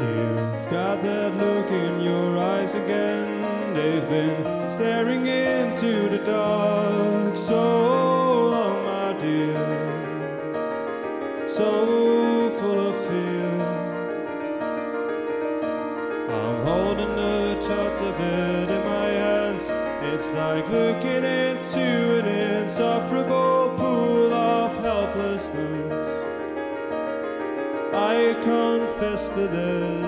You've got that look in your eyes again. They've been staring into the dark so long, my dear. So full of fear. I'm holding the charts of it in my hands. It's like looking into an insufferable to.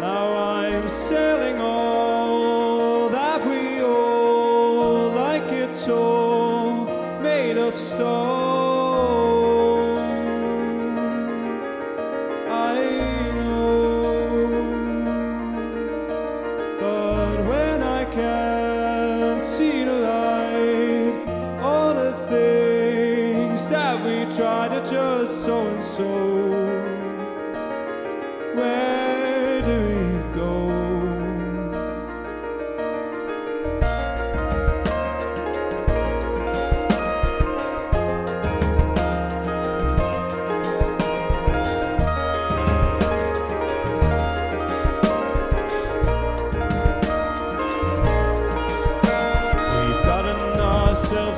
Now I'm selling all that we own, like it's all made of stone.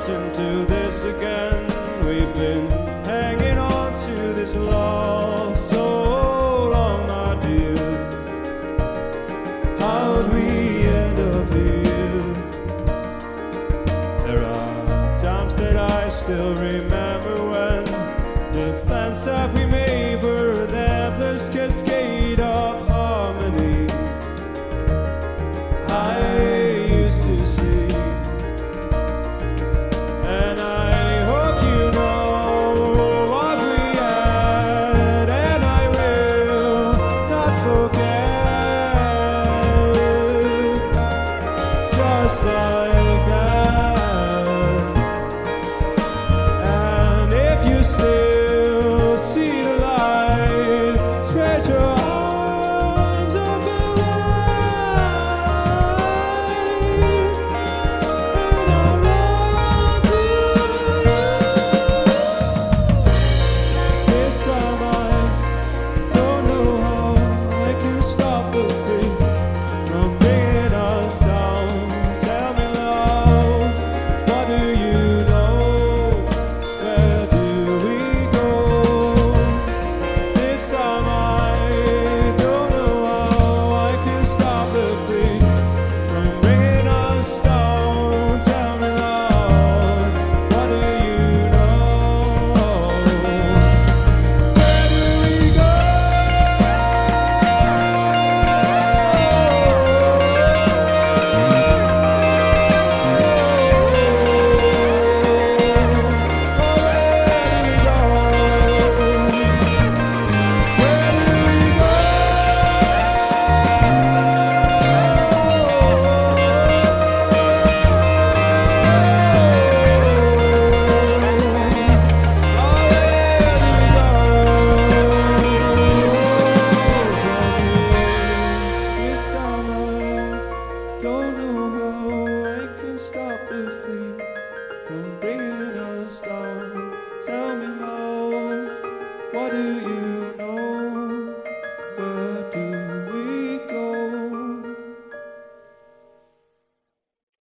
Ourselves into this again. We've been hanging on to this love so long, my dear. How'd we end up here? There are times that I still remember when the plans that we if